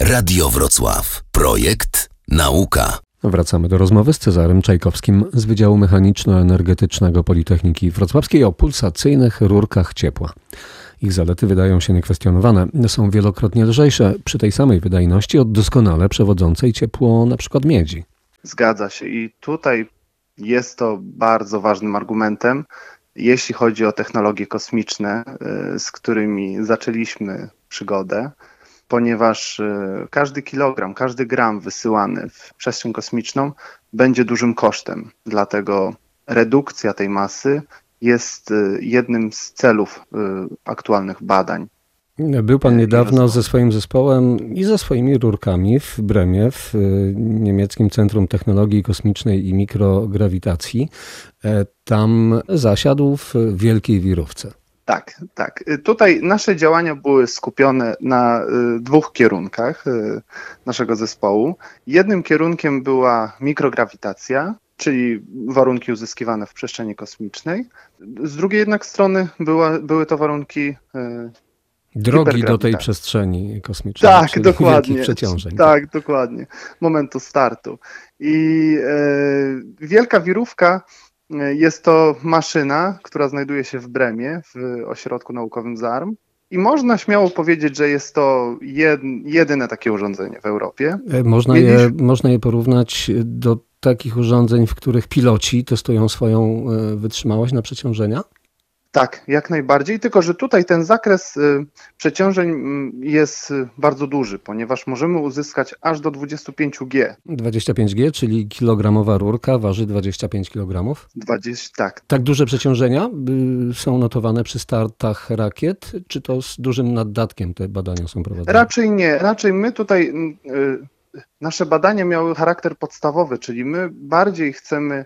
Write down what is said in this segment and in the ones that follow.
Radio Wrocław. Projekt Nauka. Wracamy do rozmowy z Cezarym Czajkowskim z Wydziału Mechaniczno-Energetycznego Politechniki Wrocławskiej o pulsacyjnych rurkach ciepła. Ich zalety wydają się niekwestionowane. Są wielokrotnie lżejsze przy tej samej wydajności od doskonale przewodzącej ciepło na przykład miedzi. Zgadza się i tutaj jest to bardzo ważnym argumentem, jeśli chodzi o technologie kosmiczne, y, z którymi zaczęliśmy przygodę, ponieważ y, każdy kilogram, każdy gram wysyłany w przestrzeń kosmiczną będzie dużym kosztem. Dlatego redukcja tej masy jest y, jednym z celów aktualnych badań. Był pan niedawno ze swoim zespołem i ze swoimi rurkami w Bremie, w niemieckim Centrum Technologii Kosmicznej i Mikrograwitacji. E, tam zasiadł w wielkiej wirówce. Tak, tak. Tutaj nasze działania były skupione na y, dwóch kierunkach y, naszego zespołu. Jednym kierunkiem była mikrograwitacja, czyli warunki uzyskiwane w przestrzeni kosmicznej. Z drugiej jednak strony była, były to warunki Drogi do tej przestrzeni kosmicznej. Tak, czyli dokładnie. przeciążeń. Tak, tak, dokładnie. Momentu startu. I e, wielka wirówka jest to maszyna, która znajduje się w Bremie, w ośrodku naukowym ZARM. I można śmiało powiedzieć, że jest to jed, jedyne takie urządzenie w Europie. E, można je, można je porównać do takich urządzeń, w których piloci testują swoją e, wytrzymałość na przeciążenia? Tak, jak najbardziej, tylko że tutaj ten zakres y, przeciążeń mm, jest y, bardzo duży, ponieważ możemy uzyskać aż do 25G. 25G, czyli kilogramowa rurka waży 25 kg? 20, tak. Tak duże przeciążenia y, są notowane przy startach rakiet, czy to z dużym naddatkiem te badania są prowadzone? Raczej nie, raczej my tutaj, nasze badania miały charakter podstawowy, czyli my bardziej chcemy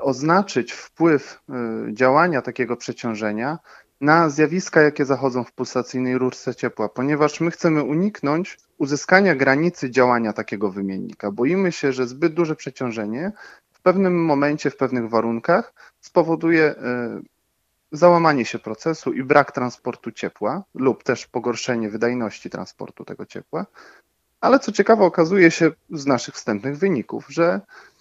oznaczyć wpływ e, działania takiego przeciążenia na zjawiska, jakie zachodzą w pulsacyjnej rurce ciepła, ponieważ my chcemy uniknąć uzyskania granicy działania takiego wymiennika. Boimy się, że zbyt duże przeciążenie w pewnym momencie, w pewnych warunkach spowoduje e, załamanie się procesu i brak transportu ciepła lub też pogorszenie wydajności transportu tego ciepła. Ale co ciekawe, okazuje się z naszych wstępnych wyników, że E,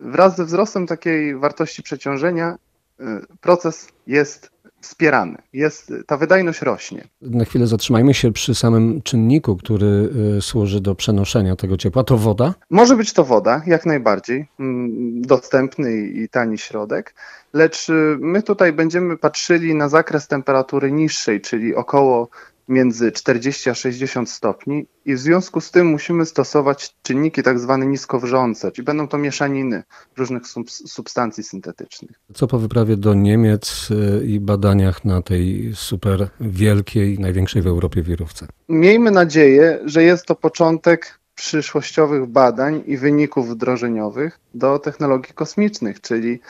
wraz ze wzrostem takiej wartości przeciążenia e, proces jest wspierany, jest, ta wydajność rośnie. Na chwilę zatrzymajmy się przy samym czynniku, który e, służy do przenoszenia tego ciepła. To woda? Może być to woda, jak najbardziej. Mm, dostępny i tani środek, lecz my tutaj będziemy patrzyli na zakres temperatury niższej, czyli około między 40 a 60 stopni i w związku z tym musimy stosować czynniki tak zwane niskowrzące, czyli będą to mieszaniny różnych substancji syntetycznych. Co po wyprawie do Niemiec y, i badaniach na tej super wielkiej, największej w Europie wirówce? Miejmy nadzieję, że jest to początek przyszłościowych badań i wyników wdrożeniowych do technologii kosmicznych, czyli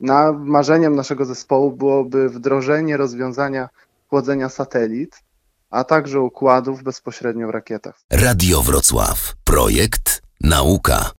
na marzeniem naszego zespołu byłoby wdrożenie rozwiązania chłodzenia satelit, a także układów bezpośrednio w rakietach. Radio Wrocław. Projekt Nauka.